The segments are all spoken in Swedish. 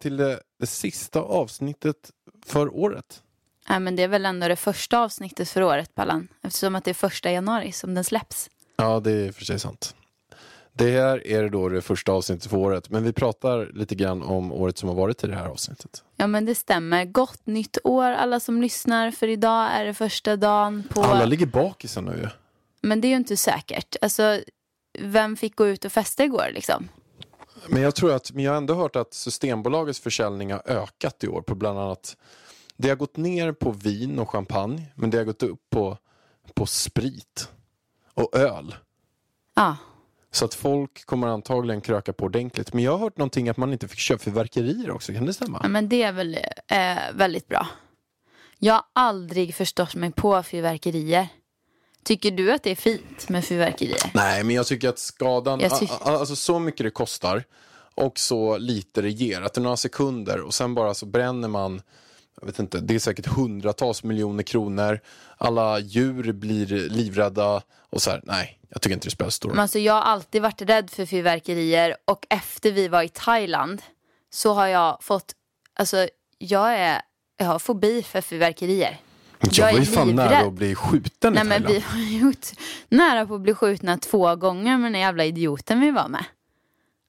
till det, det sista avsnittet för året. Ja, men det är väl ändå det första avsnittet för året, Pallan. Eftersom att det är första januari som den släpps. Ja, det är för sig sant. Det här är då det första avsnittet för året, men vi pratar lite grann om året som har varit i det här avsnittet. Ja, men det stämmer. Gott nytt år alla som lyssnar. För idag är det första dagen på... Alla ligger bakisen nu ju. Men det är ju inte säkert. Alltså, vem fick gå ut och festa igår liksom? Men jag tror att, men jag har ändå hört att Systembolagets försäljning har ökat i år på bland annat det har gått ner på vin och champagne, men det har gått upp på, på sprit och öl. Ja. Så att folk kommer antagligen kröka på ordentligt. Men jag har hört någonting att man inte fick köpa fyrverkerier också, kan det stämma? ja, men det är väl eh, väldigt bra. Jag har aldrig förstått mig på fyrverkerier. Tycker du att det är fint med fyrverkerier? Nej, men jag tycker att skadan, Jag tyck- a- a- alltså så mycket det kostar och så lite det ger, att det är några sekunder och sen bara så bränner man, jag vet inte, det är säkert hundratals miljoner kronor, alla djur blir livrädda och så här, nej, jag tycker inte det spelar stor roll. Alltså, jag har alltid varit rädd för fyrverkerier och efter vi var i Thailand så har jag fått, alltså jag är, jag har fobi för fyrverkerier. Jag är var ju fan livrädd. nära att bli skjuten Nej i men vi har gjort nära på att bli skjutna två gånger med den jävla idioten vi var med.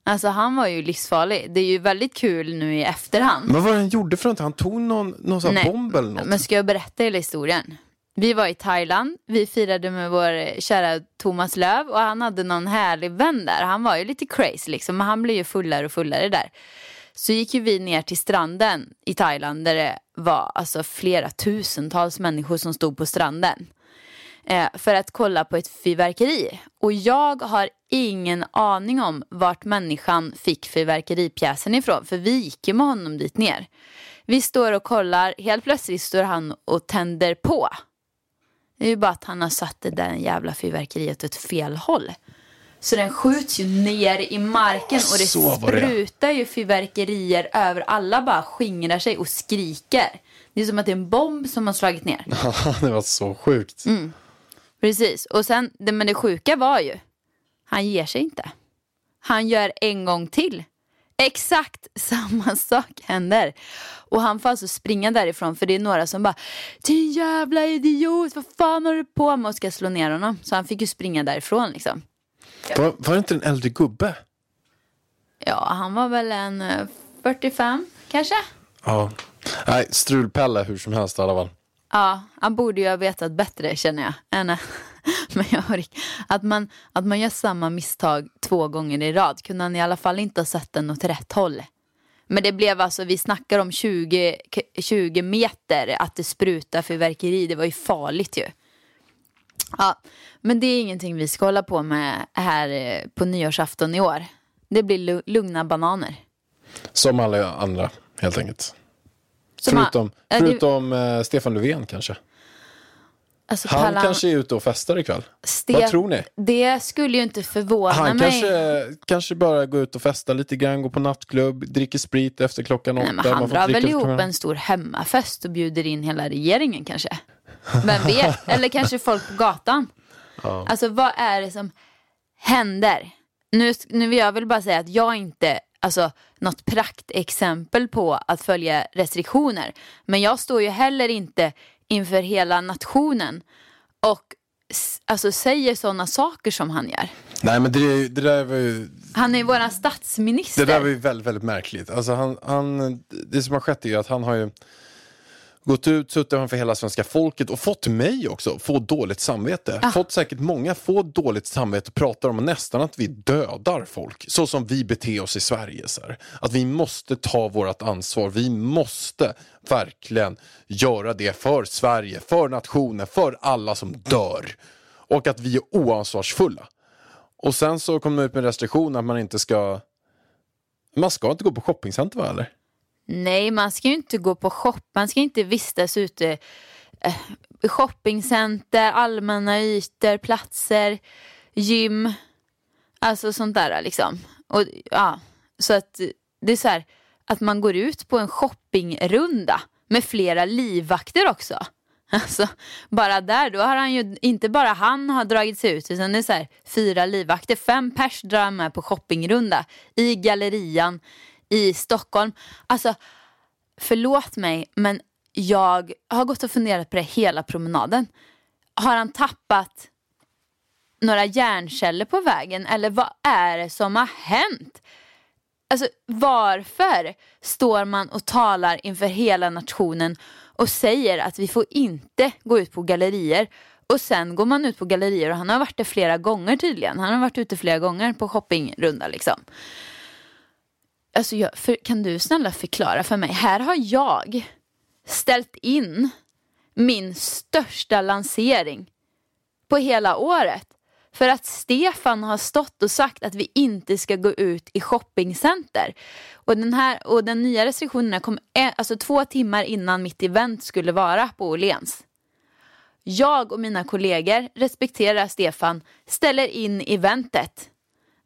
Alltså han var ju livsfarlig. Det är ju väldigt kul nu i efterhand. Men vad var det han gjorde för något? Han tog någon, någon sån Nej, bomb eller något? Men ska jag berätta hela historien? Vi var i Thailand, vi firade med vår kära Thomas Löv och han hade någon härlig vän där. Han var ju lite crazy liksom, men han blev ju fullare och fullare där. Så gick ju vi ner till stranden i Thailand där det var alltså flera tusentals människor som stod på stranden. Eh, för att kolla på ett fyrverkeri. Och jag har ingen aning om vart människan fick fyrverkeripjäsen ifrån. För vi gick ju med honom dit ner. Vi står och kollar, helt plötsligt står han och tänder på. Det är ju bara att han har satt det där jävla fyrverkeriet åt fel håll. Så den skjuts ju ner i marken och det Så var det. sprutar ju fyrverkerier över. Alla bara skingrar sig och skriker. Det är som att det är en bomb som har slagit ner. det var så sjukt. Mm. Precis, och sen, det, men det sjuka var ju, han ger sig inte. Han gör en gång till. Exakt samma sak händer. Och han får alltså springa därifrån för det är några som bara Din jävla idiot, vad fan har du på med? Och ska slå ner honom. Så han fick ju springa därifrån liksom. Var, var det inte en äldre gubbe? Ja, han var väl en eh, 45 kanske? Ja. Nej, strulpelle hur som helst i alla fall. Ja, han borde ju ha vetat bättre känner jag. Än, men jag att, man, att man gör samma misstag två gånger i rad kunde han i alla fall inte ha sett den åt rätt håll. Men det blev alltså, vi snackar om 20, k- 20 meter att det sprutar fyrverkeri. Det var ju farligt ju. Ja, men det är ingenting vi ska hålla på med här eh, på nyårsafton i år. Det blir lu- lugna bananer. Som alla andra, helt enkelt. Som förutom det- förutom eh, Stefan Löfven kanske. Alltså, Han Pallan- kanske är ute och festar ikväll. Ste- Vad tror ni? Det skulle ju inte förvåna Han mig. kanske, kanske bara går ut och festar lite grann, går på nattklubb, dricker sprit efter klockan åtta. Nej, Man han får drar väl ihop en stor hemmafest och bjuder in hela regeringen kanske. Vem vet? Eller kanske folk på gatan. Alltså vad är det som händer? Nu, nu vill jag väl bara säga att jag inte, alltså något praktexempel på att följa restriktioner. Men jag står ju heller inte inför hela nationen och alltså säger sådana saker som han gör. Nej men det, det där var ju, Han är ju våran statsminister. det där var ju väldigt, väldigt märkligt. Alltså han, han, det som har skett är ju att han har ju gått ut, suttit framför hela svenska folket och fått mig också få dåligt samvete. Fått säkert många få dåligt samvete och pratar om nästan att vi dödar folk. Så som vi beter oss i Sverige. Så här. Att vi måste ta vårt ansvar. Vi måste verkligen göra det för Sverige, för nationen, för alla som dör. Och att vi är oansvarsfulla. Och sen så kom de ut med restriktioner att man inte ska man ska inte gå på shoppingcenter va eller? Nej, man ska ju inte gå på shop. Man ska inte vistas ute. Eh, shoppingcenter, allmänna ytor, platser, gym. Alltså sånt där liksom. Och, ja, så att det är så här att man går ut på en shoppingrunda med flera livvakter också. Alltså, bara där, då har han ju, inte bara han har dragit sig ut, utan det är så här, fyra livvakter, fem pers drar med på shoppingrunda i gallerian i Stockholm. Alltså, förlåt mig, men jag har gått och funderat på det hela promenaden. Har han tappat några hjärnceller på vägen eller vad är det som har hänt? Alltså varför står man och talar inför hela nationen och säger att vi får inte gå ut på gallerier och sen går man ut på gallerier och han har varit det flera gånger tydligen. Han har varit ute flera gånger på shoppingrunda liksom. Alltså jag, för, kan du snälla förklara för mig? Här har jag ställt in min största lansering på hela året. För att Stefan har stått och sagt att vi inte ska gå ut i shoppingcenter. Och den, här, och den nya restriktionen kom alltså två timmar innan mitt event skulle vara på Åhléns. Jag och mina kollegor respekterar Stefan, ställer in eventet.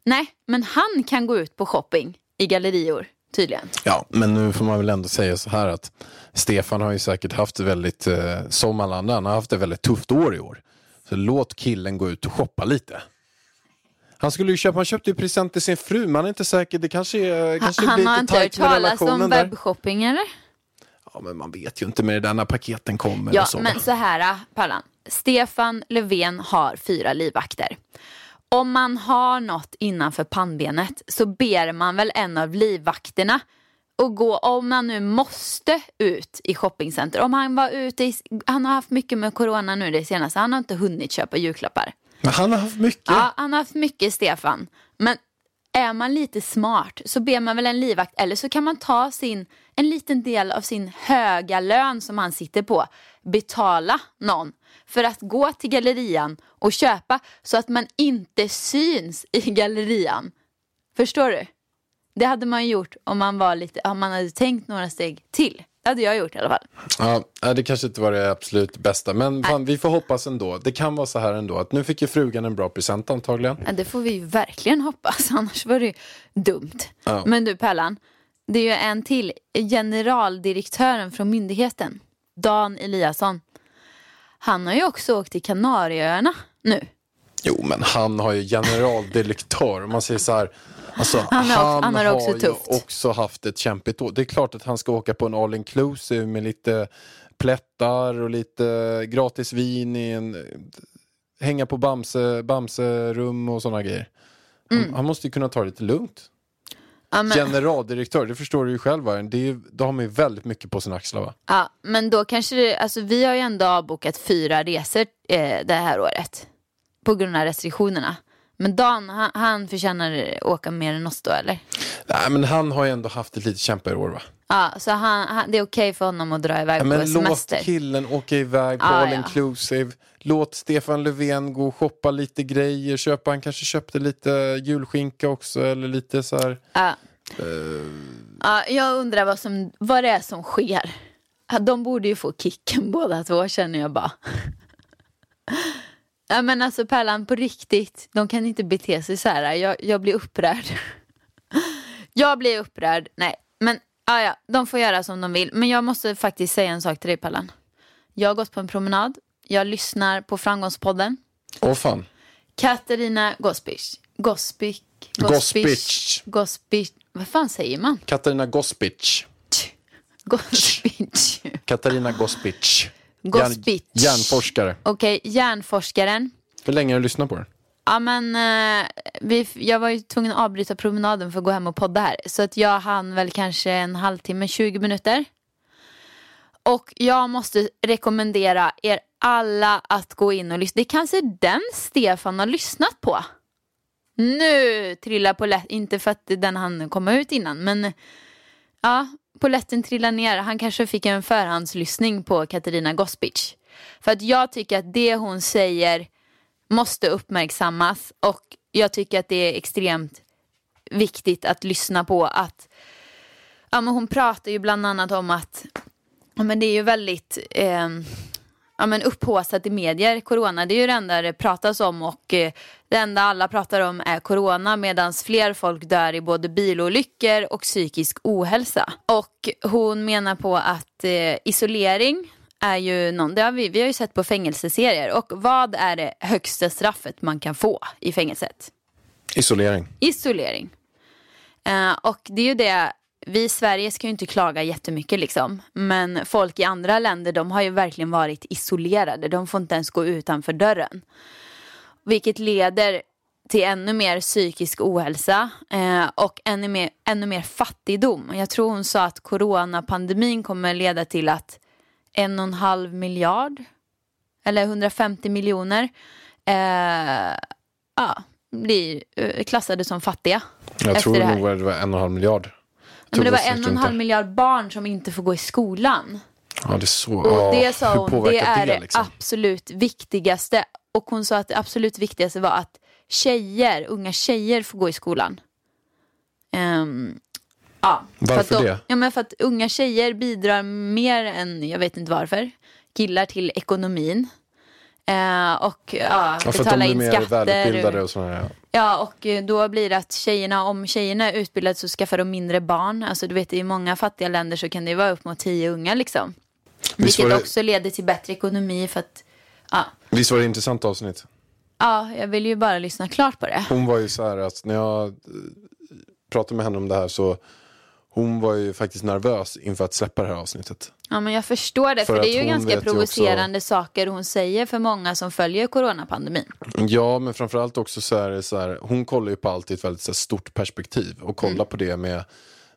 Nej, men han kan gå ut på shopping i gallerior tydligen. Ja, men nu får man väl ändå säga så här att Stefan har ju säkert haft det väldigt, eh, som alla andra, han har haft det väldigt tufft år i år. Så låt killen gå ut och shoppa lite. Han skulle ju köpa, han köpte ju present till sin fru, men han är inte säker, det kanske, är, kanske Han blir har lite inte hört tajt med talas om relationen där. webbshopping eller? Ja, men man vet ju inte med det där när paketen kommer Ja, och så. men så här, Pallan. Stefan Löfven har fyra livvakter. Om man har något innanför pannbenet så ber man väl en av livvakterna och gå, om man nu måste ut i shoppingcenter. Om han var ute i, han har haft mycket med corona nu det senaste, han har inte hunnit köpa julklappar. Men han har haft mycket. Ja, han har haft mycket Stefan. Men är man lite smart så ber man väl en livvakt eller så kan man ta sin, en liten del av sin höga lön som han sitter på, betala någon för att gå till gallerian och köpa så att man inte syns i gallerian. Förstår du? Det hade man gjort om man var lite, om man hade tänkt några steg till. Det hade jag gjort i alla fall. Ja, nej, det kanske inte var det absolut bästa, men fan, vi får hoppas ändå. Det kan vara så här ändå, att nu fick ju frugan en bra present antagligen. Ja, det får vi ju verkligen hoppas, annars var det ju dumt. Ja. Men du Pärlan, det är ju en till. Generaldirektören från myndigheten, Dan Eliasson. Han har ju också åkt till Kanarieöarna nu. Jo, men han har ju generaldirektör. Om man säger så här, alltså, Han har- han har det också ju tufft. också haft ett kämpigt år. Det är klart att han ska åka på en all inclusive med lite plättar och lite gratis vin i en, hänga på Bamse, Bamse-rum och sådana grejer. Han, Mm. han måste ju kunna ta det lite lugnt. Ja, men, Generaldirektör, det förstår du ju själv. va? Det ju- då har man ju väldigt mycket på sina axlar. Va? ja, men då kanske det, alltså vi har ju ändå avbokat fyra resor eh, det här året. På grund av restriktionerna. Men Dan, han, han förtjänar åka mer än oss då eller? Nej, men han har ju ändå haft ett lite kämpigare år. Va? Ja, så han, han, det är okej för honom att dra iväg Ja, på men låt semester. killen åka iväg på Ah, all ja. inclusive. Låt Stefan Löfven gå och shoppa lite grejer. Köpa, han kanske köpte lite julskinka också. Eller lite så här. Ja. Eh. Ja, jag undrar vad, som, vad det är som sker. De borde ju få kicken båda två känner jag bara. Ja men alltså Pärlan på riktigt, de kan inte bete sig så här. Jag, jag blir upprörd. Jag blir upprörd. Nej, men ja, ja, de får göra som de vill. Men jag måste faktiskt säga en sak till dig Pärlan. Jag har gått på en promenad. Jag lyssnar på Framgångspodden. Åh fan. Katarina Gospic. Gospic. Gospic. Gospic. Vad fan säger man? Katarina Gospic. Gospic. Katarina Gospic. Gospic. Järn, järnforskare. Okej, hjärnforskaren. Hur länge har du lyssnat på den? Ja men eh, vi, jag var ju tvungen att avbryta promenaden för att gå hem och podda här. Så att jag hann väl kanske en halvtimme, 20 minuter. Och jag måste rekommendera er alla att gå in och lyssna. Det är kanske den Stefan har lyssnat på. Nu trillar polletten, inte för att den hann komma ut innan, men ja, polletten trillar ner. Han kanske fick en förhandslyssning på Katarina Gospic. För att jag tycker att det hon säger måste uppmärksammas och jag tycker att det är extremt viktigt att lyssna på att ja, men hon pratar ju bland annat om att ja, men det är ju väldigt eh, ja, men upphaussat i medier, corona. Det är ju det enda det pratas om och eh, det enda alla pratar om är corona medan fler folk dör i både bilolyckor och psykisk ohälsa. Och hon menar på att eh, isolering är ju någon, det har vi, vi har ju sett på fängelseserier och vad är det högsta straffet man kan få i fängelset? Isolering. Isolering. Eh, och det är ju det, vi i Sverige ska ju inte klaga jättemycket liksom. Men folk i andra länder de har ju verkligen varit isolerade. De får inte ens gå utanför dörren. Vilket leder till ännu mer psykisk ohälsa eh, och ännu mer, ännu mer fattigdom. Jag tror hon sa att coronapandemin kommer leda till att en och en halv miljard eller 150 miljoner eh, ja, blir eh, klassade som fattiga. Jag tror det nog att det var en och en halv miljard. Men det var en och en halv miljard barn som inte får gå i skolan. Ja, det så. Och ja, det sa hon, det är det liksom? absolut viktigaste. Och hon sa att det absolut viktigaste var att tjejer, unga tjejer får gå i skolan. Ehm, ja, för Varför att de, det? Ja, men för att unga tjejer bidrar mer än, jag vet inte varför, killar till ekonomin. Eh, och ja, Ja, för att de betala blir in mer skatter. välutbildade och sådana här. Ja, och eh, då blir det att tjejerna, om tjejerna är utbildade så skaffar de mindre barn. Alltså du vet i många fattiga länder så kan det vara upp mot tio unga liksom. Visst Vilket det, också leder till bättre ekonomi för att, ja. visst var det ett intressant avsnitt? ja, jag vill ju bara lyssna klart på det. Hon var ju så här att när jag eh, pratade med henne om det här så hon var ju faktiskt nervös inför att släppa det här avsnittet. Ja, men jag förstår det, För för, det är ju ganska provocerande saker hon säger för många som följer coronapandemin. Ja, men framförallt också så är det så här, hon kollar ju på allt i ett väldigt så här, stort perspektiv och kollar Mm. på det med,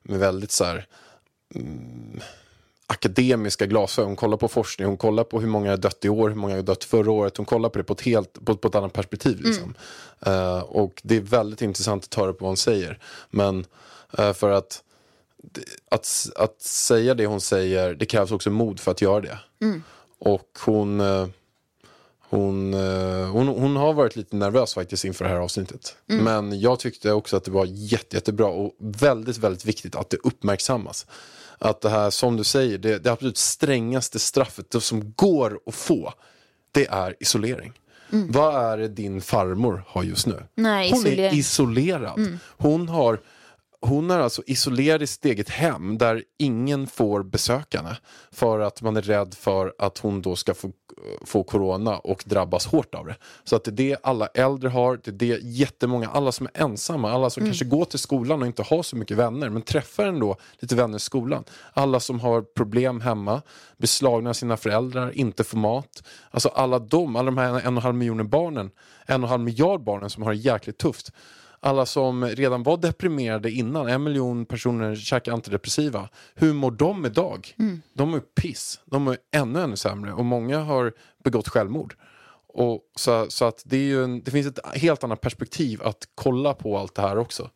med väldigt så här, mm, akademiska glasögon. Hon kollar på forskning, hon kollar på hur många har dött i år, hur många har dött förra året. Hon kollar på det på ett, helt, på, på ett annat perspektiv. Liksom. Eh, och det är väldigt intressant att höra på vad hon säger. Men eh, för att, att, att säga det hon säger, det krävs också mod för att göra det. Och hon... eh, hon, eh, hon, hon har varit lite nervös faktiskt inför det här avsnittet. Men jag tyckte också att det var jätte, jättebra och väldigt, väldigt viktigt att det uppmärksammas. Att det här, som du säger, det, det absolut strängaste straffet det som går att få, det är isolering. Vad är det din farmor har just nu? Nej, hon är isolerad. Hon har hon är alltså isolerad i sitt eget hem där ingen får besöka henne. För att man är rädd för att hon då ska få, få corona och drabbas hårt av det. Så att det är det alla äldre har, det är det jättemånga, alla som är ensamma, alla som kanske går till skolan och inte har så mycket vänner men träffar ändå lite vänner i skolan. Alla som har problem hemma, blir slagna av sina föräldrar, inte får mat. Alltså alla de, alla de här en och en halv miljoner barnen, en och en halv miljard barnen som har det jäkligt tufft alla som redan var deprimerade innan, en miljon personer käkar antidepressiva. Hur mår de idag? De är piss. De är ännu, ännu sämre och många har begått självmord. Och så, så att det, en, det finns ett helt annat perspektiv att kolla på allt det här också.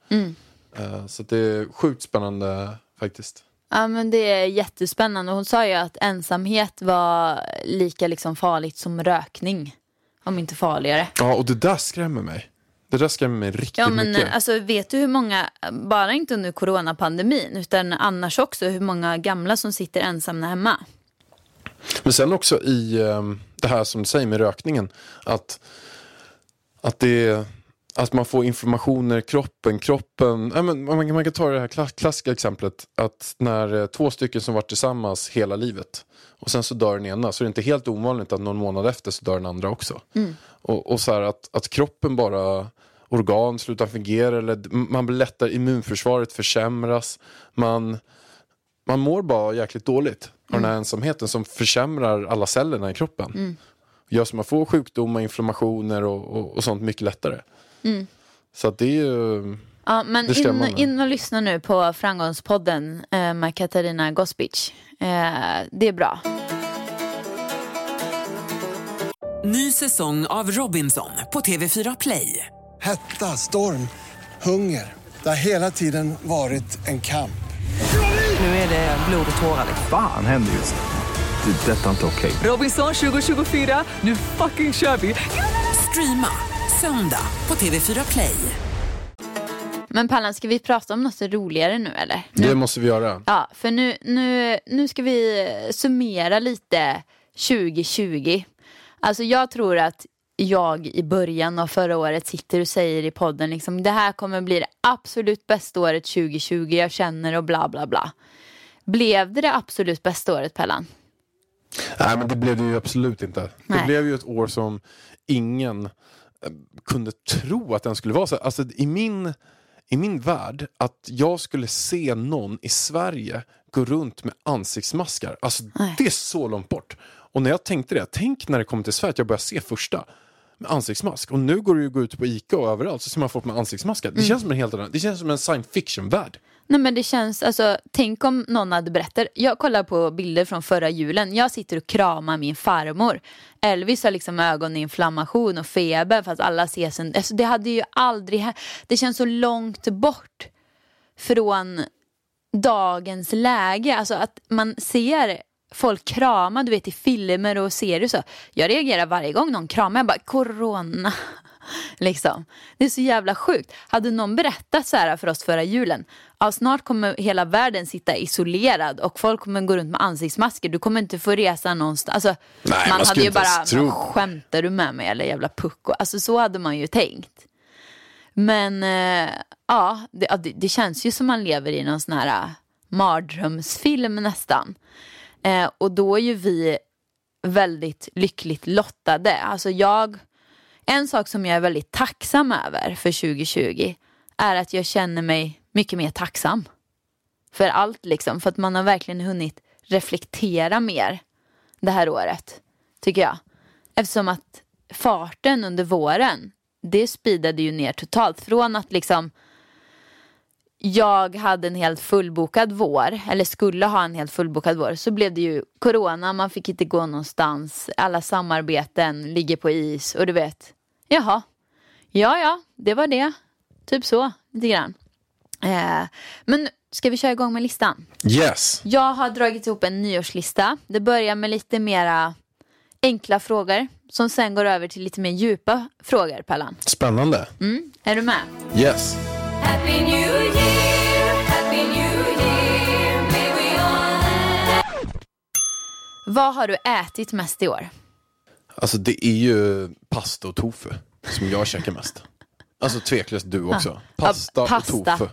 Eh, så att det är sjukt spännande faktiskt. Ja men det är jättespännande. Hon sa ju att ensamhet var lika liksom farligt som rökning. Om inte farligare. Ja, och det där skrämmer mig. Det där skrämmer mig riktigt Ja men mycket. alltså vet du hur många, bara inte under coronapandemin utan annars också hur många gamla som sitter ensamma hemma. Men sen också i ehm, det här som du säger med rökningen. Att, att, det, att man får informationer i kroppen. kroppen ja, men man, kan- man kan ta det här kla- klassiska exemplet. Att när eh, två stycken som varit tillsammans hela livet. Och sen så dör den ena. Så är det inte helt ovanligt att någon månad efter så dör den andra också. Och, och så här att, att kroppen bara organ slutar fungera. Eller man blir lättare, immunförsvaret försämras. Man man mår bara jäkligt dåligt av den här ensamheten som försämrar alla cellerna i kroppen. Gör så man får sjukdomar, inflammationer och, och, och sånt mycket lättare. Så att det är ju Ja, men in, in och lyssna nu på Framgångspodden eh, med Katarina Gospic. Eh, det är bra. Ny säsong av Robinson på TV4 Play. Hetta, storm, hunger. Det har hela tiden varit en kamp. Nu är det blod och tårar. Fan händer just nu. Det. är Detta är inte okej. Robinson 2024, nu fucking kör vi! Streama söndag på TV4 Play. Men Pallan, ska vi prata om något roligare nu eller? Det måste vi göra. Ja, för nu, nu, nu ska vi summera lite 2020. Alltså jag tror att jag i början av förra året sitter och säger i podden liksom det här kommer bli det absolut bästa året 2020 jag känner och bla bla bla. Blev det det absolut bästa året Pellan? Nej men det blev det ju absolut inte. Det Nej. blev ju ett år som ingen eh, kunde tro att den skulle vara så. Alltså i min, i min värld, att jag skulle se någon i Sverige gå runt med ansiktsmaskar. Alltså Nej. det är så långt bort. Och när jag tänkte det, tänk när det kommer till Sverige att jag börjar se första med ansiktsmask. Och nu går det ju att gå ut på Ica och överallt så ser man folk med ansiktsmaskar. Mm. Det känns som en helt annan, det känns som en science fiction-värld. Nej men det känns, alltså tänk om någon hade berättat. Jag kollar på bilder från förra julen. Jag sitter och kramar min farmor. Elvis har liksom ögoninflammation och feber fast alla ses en, alltså det hade ju aldrig, det känns så långt bort från dagens läge. Alltså att man ser folk krama, du vet i filmer och serier så. Jag reagerar varje gång någon kramar, jag bara corona. Liksom. Det är så jävla sjukt. Hade någon berättat så här för oss förra julen. Ja, snart kommer hela världen sitta isolerad och folk kommer gå runt med ansiktsmasker. Du kommer inte få resa någonstans. Alltså, Nej, man man hade ju bara, ens tro. "Men skämtar du med mig eller jävla pucko? Alltså så hade man ju tänkt. Men eh, ja, det, ja, det, det känns ju som man lever i någon sån här eh, mardrömsfilm nästan. Eh, och då är ju vi väldigt lyckligt lottade. Alltså jag, en sak som jag är väldigt tacksam över för 2020 är att jag känner mig mycket mer tacksam. För allt liksom, för att man har verkligen hunnit reflektera mer det här året, tycker jag. Eftersom att farten under våren, det speedade ju ner totalt. Från att liksom jag hade en helt fullbokad vår, eller skulle ha en helt fullbokad vår, så blev det ju corona, man fick inte gå någonstans, alla samarbeten ligger på is och du vet, jaha, ja ja, det var det, typ så, lite grann. Eh, men ska vi köra igång med listan? Yes. Jag har dragit ihop en nyårslista. Det börjar med lite mera enkla frågor som sen går över till lite mer djupa frågor, Pallan. Spännande. Mm, är du med? Yes. Happy New Year, Vad har du ätit mest i år? Alltså det är ju pasta och tofu som jag käkar mest. Alltså tveklöst du också. Pasta, Ja, pasta. och tofu.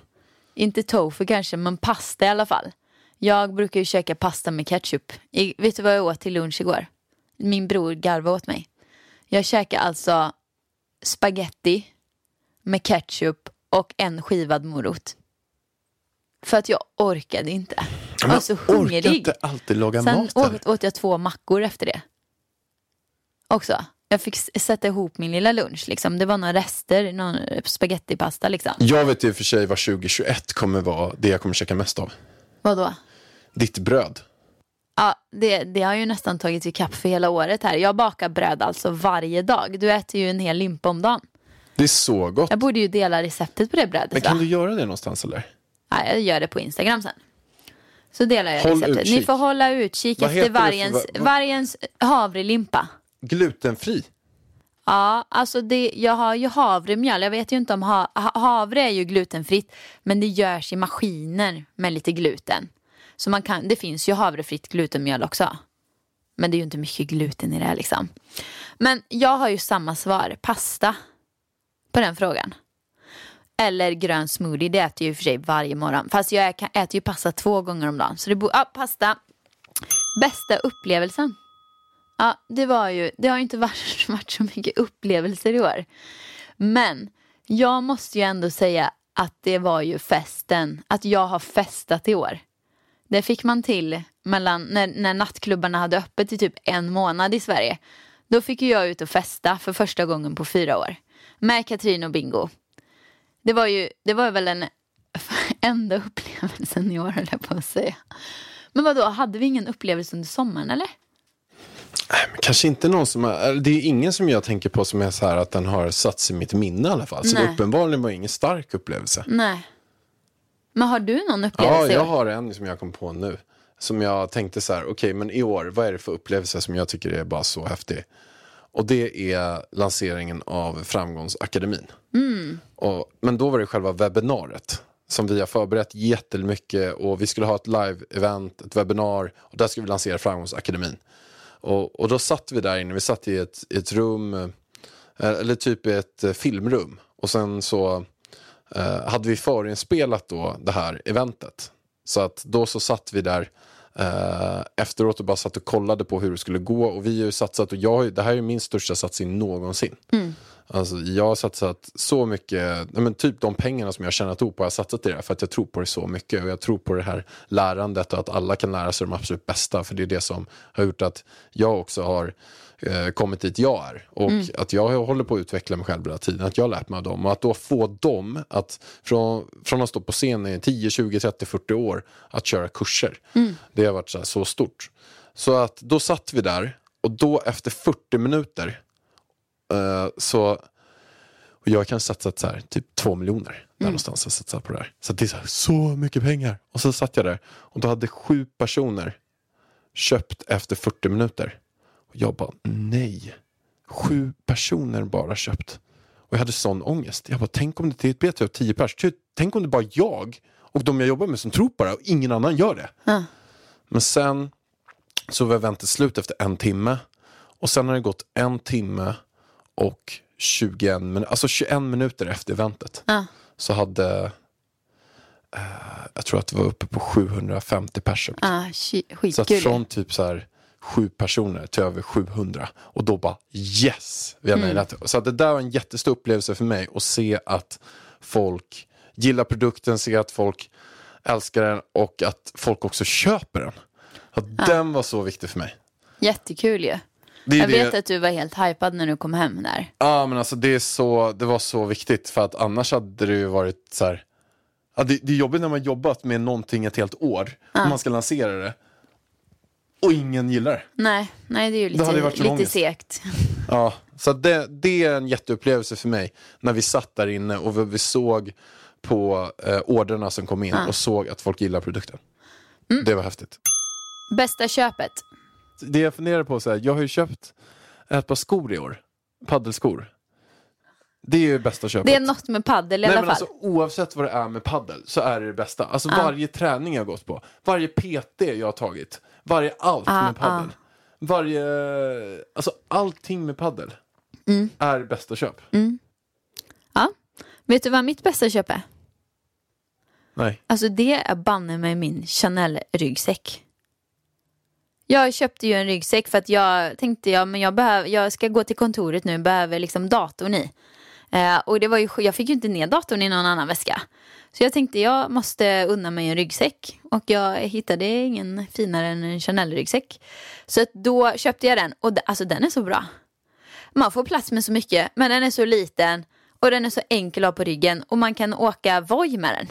Inte tofu kanske, men pasta i alla fall. Jag brukar ju käka pasta med ketchup. I, vet du vad jag åt till lunch igår? Min bror garvade åt mig. Jag käkade alltså spaghetti med ketchup och en skivad morot. För att jag orkade inte. Jag var så orkar hungrig. inte alltid laga Sen mat där. åt, åt jag två mackor efter det. Också. Jag fick sätta ihop min lilla lunch. Liksom. Det var några rester, någon spagettipasta liksom. Jag vet ju för sig vad 2021 kommer vara det jag kommer käka mest av. Vadå? Ditt bröd. Ja, det, det har ju nästan tagit ikapp för hela året här. Jag bakar bröd alltså varje dag. Du äter ju en hel limpa om dagen. Det är så gott. Jag borde ju dela receptet på det brödet. Men kan va? du göra det någonstans eller? Ja, jag gör det på Instagram sen. Så delar jag Håll receptet. Ni utkik. får hålla utkik Vad efter det för- vargens, vargens havrelimpa. Glutenfri. Ja, alltså det, jag har ju havremjöl. Jag vet ju inte om ha- havre är ju glutenfritt. Men det görs i maskiner med lite gluten. Så man kan, det finns ju havrefritt glutenmjöl också. Men det är ju inte mycket gluten i det här liksom. Men jag har ju samma svar, pasta. På den frågan. Eller grön smoothie, det äter jag ju för sig varje morgon. Fast jag äter ju pasta två gånger om dagen. Så det borde, ja, pasta. Bästa upplevelsen? Ja, det var ju, det har ju inte varit, varit så mycket upplevelser i år. Men jag måste ju ändå säga att det var ju festen, att jag har festat i år. Det fick man till mellan, när, när nattklubbarna hade öppet i typ en månad i Sverige. Då fick ju jag ut och festa för första gången på fyra år. Med Katrin och Bingo. Det var ju, det var väl den enda upplevelsen i år höll jag på att säga. Men vad då hade vi ingen upplevelse under sommaren eller? Kanske inte någon som är, eller det är ingen som jag tänker på som är så här att den har satt sig i mitt minne i alla fall. Så Nej. det uppenbarligen var ingen stark upplevelse. Nej. Men har du någon Ja, upplevelse i jag har en som jag kom på nu. Som jag tänkte så här, okej men i år, vad är det för upplevelse som jag tycker är bara så häftig? Och det är lanseringen av Framgångsakademin. Och, men då var det själva webbinariet som vi har förberett jättemycket och vi skulle ha ett live-event, ett webbinar och där skulle vi lansera Framgångsakademin. Och, och då satt vi där inne, vi satt i ett, ett rum, eh, eller typ i ett eh, filmrum. Och sen så eh, hade vi förinspelat då det här eventet. Så att då så satt vi där eh, efteråt och bara satt och kollade på hur det skulle gå. Och vi har ju satsat, och jag, det här är min största satsning någonsin. Alltså, jag har satsat så mycket, men typ de pengarna som jag tjänat ihop har jag satsat i det här för att jag tror på det så mycket. Och jag tror på det här lärandet och att alla kan lära sig de absolut bästa. För det är det som har gjort att jag också har eh, kommit dit jag är. Och att jag håller på att utveckla mig själv hela tiden. Att jag har lärt mig av dem. Och att då få dem att från, från att stå på scen i 10, 20, 30, 40 år att köra kurser. Det har varit så, här, så stort. Så att då satt vi där och då efter 40 minuter Eh, så och jag kan satsa så här, typ två miljoner där någonstans. Jag satsar på det här. Så det är så, här, så mycket pengar. Och så satt jag där och då hade sju personer köpt efter 40 minuter. Och jag bara, nej. Sju personer bara köpt. Och jag hade sån ångest. Jag bara, tänk om det är ett bete av tio pers. Ty- Tänk om det bara jag och de jag jobbar med som tror på det och ingen annan gör det. Men sen så var eventet slut efter en timme. Och sen har det gått en timme och 21 minuter, alltså 21 minuter efter eventet. Så hade, eh, jag tror att det var uppe på 750 personer. Ah, Så att från typ så här sju personer till över 700. Och då bara yes, vi har Mm. det. Så det där var en jättestor upplevelse för mig att se att folk gillar produkten, se att folk älskar den och att folk också köper den. Att Den var så viktig för mig. Jättekul ju. Det är Jag det- vet att du var helt hypad när du kom hem där. Ja men alltså det, är så, det var så viktigt för att annars hade det ju varit så här. Ja, det, det är jobbigt när man jobbat med någonting ett helt år och man ska lansera det och ingen gillar det. Nej, nej det är ju Det lite, för lite segt. Ja, så det, det är en jätteupplevelse för mig när vi satt där inne och vi, vi såg på eh, orderna som kom in och såg att folk gillar produkten. Det var häftigt. Bästa köpet? Det jag funderar på så här, jag har ju köpt ett par skor i år, paddelskor. Det är ju bästa köpet. Det är något med paddel i Nej, alla men fall. alltså, oavsett vad det är med paddel så är det det bästa. Alltså varje träning jag gått på, varje PT jag har tagit, varje allt med paddel. Varje, alltså allting med paddel Mm. är bästa köp. Ja. Vet du vad mitt bästa köp är? Nej. Alltså det är banne med min Chanel-ryggsäck. Jag köpte ju en ryggsäck för att jag tänkte ja, men jag, behöver, jag ska gå till kontoret nu, behöver liksom datorn i. Eh, och det var ju, jag fick ju inte ner datorn i någon annan väska. Så jag tänkte jag måste unna mig en ryggsäck. Och jag hittade ingen finare än en Chanel-ryggsäck. Så då köpte jag den och alltså den är så bra. Man får plats med så mycket men den är så liten och den är så enkel att ha på ryggen och man kan åka Voi med den.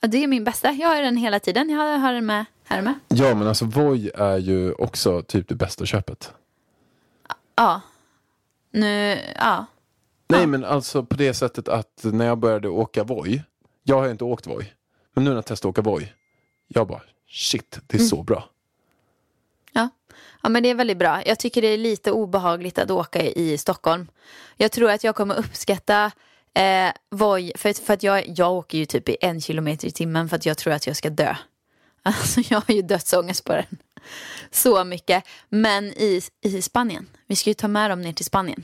Ja, det är min bästa. Jag har den hela tiden. Jag har den med här med. Ja men alltså Voi är ju också typ det bästa köpet. Ja. Nu, ja. Nej men alltså på det sättet att när jag började åka Voi, jag har inte åkt Voi, men nu när jag testade åka Voi, jag bara shit, det är Mm. så bra. Ja. ja, men det är väldigt bra. Jag tycker det är lite obehagligt att åka i Stockholm. Jag tror att jag kommer uppskatta eh, Voi, för, för att jag, jag åker ju typ i en kilometer i timmen för att jag tror att jag ska dö. Alltså jag har ju dödsångest på den. Så mycket. Men i, i Spanien, vi ska ju ta med dem ner till Spanien.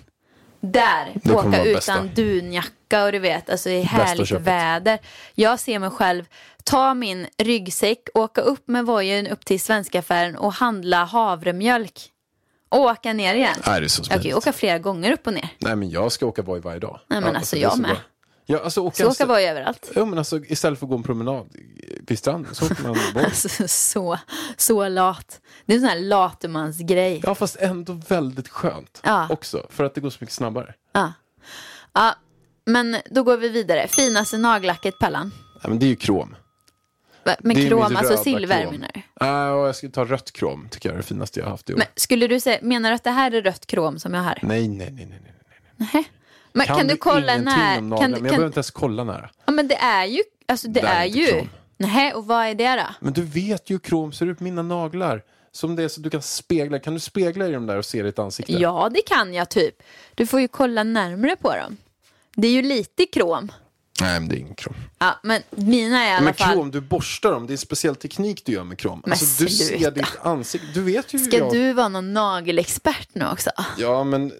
Där, åka utan bästa. dunjacka och du vet, alltså i härligt väder. Jag ser mig själv ta min ryggsäck, åka upp med vojen upp till svenska affären och handla havremjölk. Och åka ner igen. Nej, det är så jag kan ju åka flera gånger upp och ner. Nej men jag ska åka Voi varje dag. Nej, men alltså, är jag med. Ja, alltså, åka Så åka voj överallt. Ja, men alltså, istället för att gå en promenad vid stranden så åker man Voi. Alltså, så, så lat. Det är en sån här latumansgrej. Ja fast ändå väldigt skönt Ja. också för att det går så mycket snabbare. Ja. Ja, Men då går vi vidare. Finaste nagellacket Pallan? Ja, men det är ju krom. Med Det krom, alltså silver krom. menar du? Ja, och jag skulle ta rött krom, tycker jag är det finaste jag har haft i år. Men skulle du säga, menar du att det här är rött krom som jag har? Nej, nej, nej, nej. nej. Nähä. Men kan, du kolla när? om Kan, men jag kan, behöver inte ens kolla nära. ja, men det är ju, alltså det, Det är är ju. Nej, och vad är det då? Men du vet ju hur krom ser ut på mina naglar. Som det är så du kan spegla. Kan du spegla i dem där och se ditt ansikte? Ja, det kan jag typ. Du får ju kolla närmre på dem. Det är ju lite krom. Nej, men det är ingen krom. Ja, men mina är i alla Men fall. krom, du borstar dem. Det är en speciell teknik du gör med krom. Men Alltså, du ser ditt ansikte. Du vet ju Ska jag... du vara någon nagelexpert nu också? Ja, men...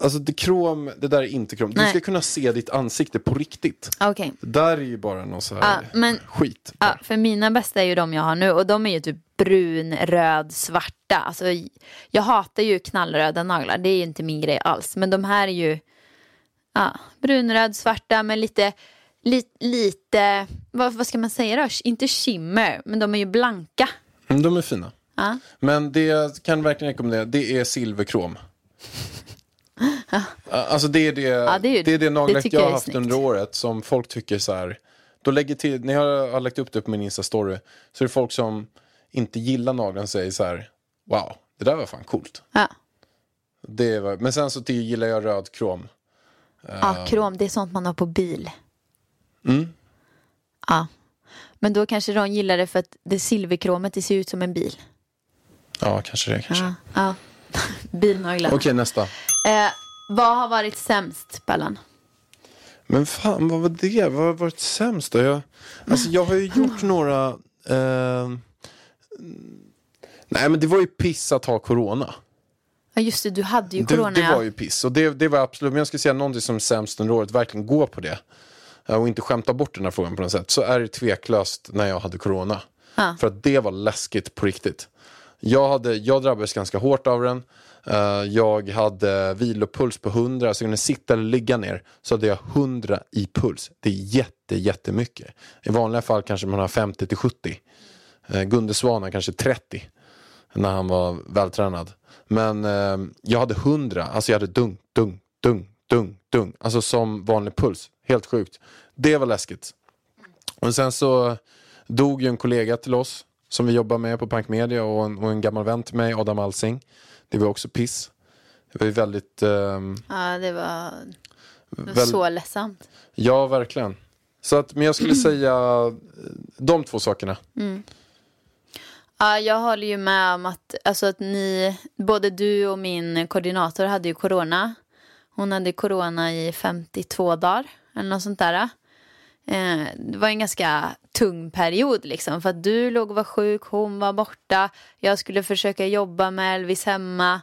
Alltså det krom, det där är inte krom. Du Nej. ska kunna se ditt ansikte på riktigt. Okej. Det där är ju bara någon så här Ja, men- skit. Ja, för mina bästa är ju de jag har nu och de är ju typ brun, röd, svarta. Alltså, jag hatar ju knallröda naglar, det är ju inte min grej alls. Men de här är ju ja, brun, röd, svarta med lite, li, lite, vad, vad ska man säga då? Inte shimmer, men de är ju blanka. Mm, De är fina. Ja. Men det jag kan verkligen rekommendera, det är silverkrom. Alltså det är det, det är det, är det nagellack jag jag har haft snyggt. under året som folk tycker så här. Då lägger till, när jag har lagt upp det på min Insta-story så är det folk som inte gillar naglarna säger så här. Wow, det där var fan coolt. Ja. Det var, men sen så gillar jag röd krom. ja, krom, det är sånt man har på bil. Mm. Ja. Men då kanske de gillar det för att det silverkromet det ser ut som en bil. Ja, kanske det. Kanske. Ja. ja. Bilnaglar. Okej, nästa. Eh, vad har varit sämst, Pallan? Men fan, vad var det? Vad har varit sämst då? Jag, alltså, jag har ju gjort några... Eh, nej, men det var ju piss att ha corona. Ja, just det, du hade ju Det, corona. det ja. var ju piss. Och det, det var absolut, men jag skulle säga någonting som är sämst under året, verkligen gå på det. Eh, Och inte skämta bort den här frågan på något sätt. Så är det tveklöst när jag hade corona. Ja. För att det var läskigt på riktigt. Jag, hade, jag drabbades ganska hårt av den. Eh, jag hade vilopuls på 100, så jag kunde sitta eller ligga ner. Så hade jag 100 i puls. Det är jätte, jättemycket. I vanliga fall kanske man har 50 till 70. Uh, eh, Gunde Svan kanske 30 när han var vältränad. Men eh, jag hade 100, alltså jag hade dung, dung, dung, dung, dung. Alltså som vanlig puls. Helt sjukt. Det var läskigt. Och sen så dog ju en kollega till oss som vi jobbar med på Pank Media och en, och en gammal vän till mig, Adam Alsing. Det var också piss. Det var ju väldigt, ehm, Ja, det var, det var väl- så ledsamt. ja verkligen. Så att, men jag skulle säga eh, de två sakerna. Ja, jag håller ju med om att, alltså att ni, både du och min koordinator hade ju corona. Hon hade corona i 52 dagar eller något sånt där. Eh, det var en ganska tung period liksom. För att du låg och var sjuk, hon var borta. Jag skulle försöka jobba med Elvis hemma.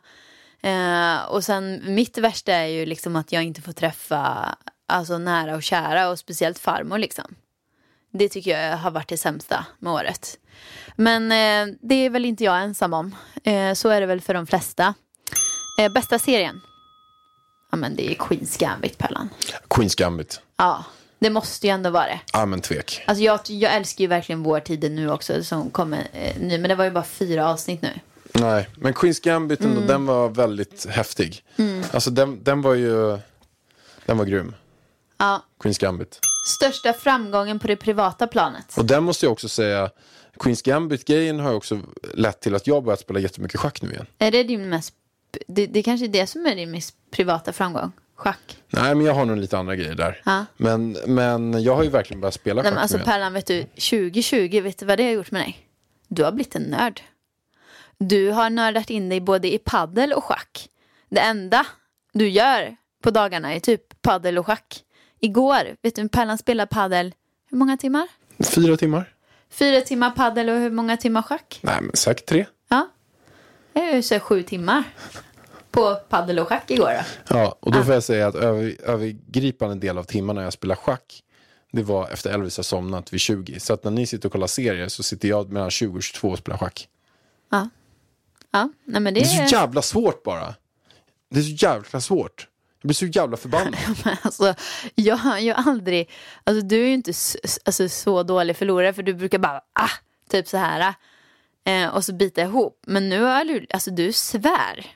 Eh, och sen mitt värsta är ju liksom att jag inte får träffa alltså nära och kära och speciellt farmor liksom. Det tycker jag har varit det sämsta med året. Men eh, det är väl inte jag ensam om. Eh, så är det väl för de flesta. Eh, bästa serien? Ja men det är Queens Gambit Pellan. Queens Gambit. Ja, det måste ju ändå vara det. Ja men tvek. Alltså jag, jag älskar ju verkligen Vår tid nu också som kommer eh, nu. Men det var ju bara fyra avsnitt nu. Nej, men Queens Gambit ändå, Mm. den var väldigt häftig. Alltså den, den var ju, den var grym. Ja. Queens Gambit. Största framgången på det privata planet? Och den måste jag också säga, Queens Gambit-grejen har ju också lett till att jag börjat spela jättemycket schack nu igen. Är det din mest... Det, det kanske är det som är din mest privata framgång? Schack? Nej, men jag har nog lite andra grejer där. Ja. Men, men jag har ju verkligen börjat spela Nej, schack men alltså. Pärlan, vet du, 2020, vet du vad det har gjort med dig? Du har blivit en nörd. Du har nördat in dig både i paddel och schack. Det enda du gör på dagarna är typ paddel och schack. Igår, vet du, Pärlan spelade paddel, hur många timmar? Fyra timmar? Fyra timmar paddel och hur många timmar schack? Nej, men säkert tre. Ja, det är ju så sju timmar på paddel och schack igår då. Ja, och då får jag säga att över, övergripande del av timmarna jag spelar schack det var efter Elvis har somnat vid 20. Så att när ni sitter och kollar serier så sitter jag mellan 20 och 22 och spelar schack. Ja, ja nej men det Det är så jävla svårt bara. Det är så jävla svårt. Jag blir så jävla förbannad. Alltså, jag, har aldrig, alltså du är ju inte alltså, så dålig förlorare för du brukar bara, ah, typ så här. Eh, och så bita ihop. Men nu har du, alltså du svär.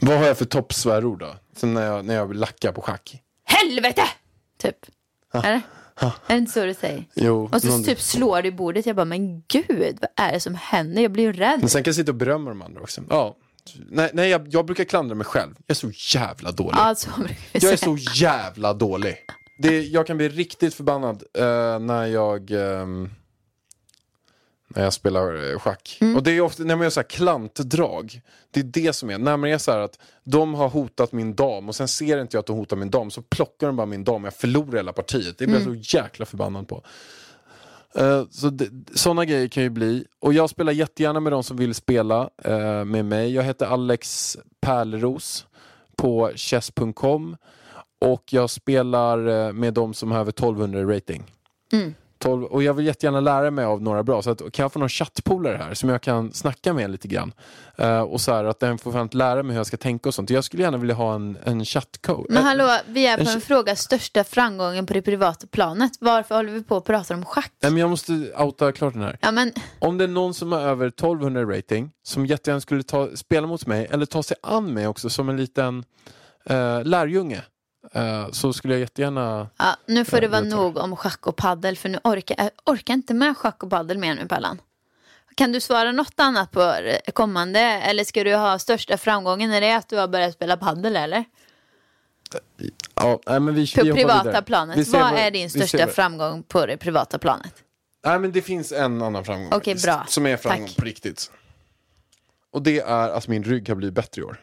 Vad har jag för toppsvärord då? Sen när jag, när jag lackar på schack. helvete! Typ. Eller? Är det inte så du säger? Jo, Och så någon- typ slår du i bordet. Jag bara, men gud, vad är det som händer? Jag blir ju rädd. Men sen kan jag sitta och berömma de andra också. Ja. Nej, nej jag, jag brukar klandra mig själv. Jag är så jävla dålig. Ja, så brukar vi Jag är så jävla dålig. Det, jag kan bli riktigt förbannad eh, när jag ehm, när jag spelar eh, schack. Mm. Och det är ofta när man gör så här klantdrag. Det är det som är, när man är så här att de har hotat min dam och sen ser inte jag att de hotar min dam så plockar de bara min dam och jag förlorar hela partiet. Det blir Mm. jag så jäkla förbannad på. Eh, så det, sådana grejer kan ju bli. Och jag spelar jättegärna med de som vill spela eh, med mig. Jag heter Alex Pärleros på chess.com och jag spelar med de som har över 1200 i rating. 12, och jag vill jättegärna lära mig av några bra. Så att, kan jag få någon chattpolare här som jag kan snacka med lite grann? Eh, och så här, att den får fan lära mig hur jag ska tänka och sånt. Jag skulle gärna vilja ha en, en chattcoach. Men hallå, vi är på en en fråga största framgången på det privata planet. Varför håller vi på att prata om schack? Nej, men jag måste outa klart den här. Ja, men Om det är någon som har över 1200 i rating som jättegärna skulle ta, spela mot mig eller ta sig an mig också som en liten eh, lärjunge så skulle jag jättegärna... ja, nu får Ja, det vara nog om schack och paddel för nu orkar jag orkar inte med schack och paddel mer nu Pallan. Kan du svara något annat på kommande eller ska du ha största framgången? Är det att du har börjat spela paddel eller? Ja, nej, men vi, På vi privata vidare. Vi planet. Vad vad- är din största framgång på det privata planet? Nej men det finns en annan framgång faktiskt, bra. Som är framgång Tack. på riktigt. Och det är att min rygg har blivit bättre i år.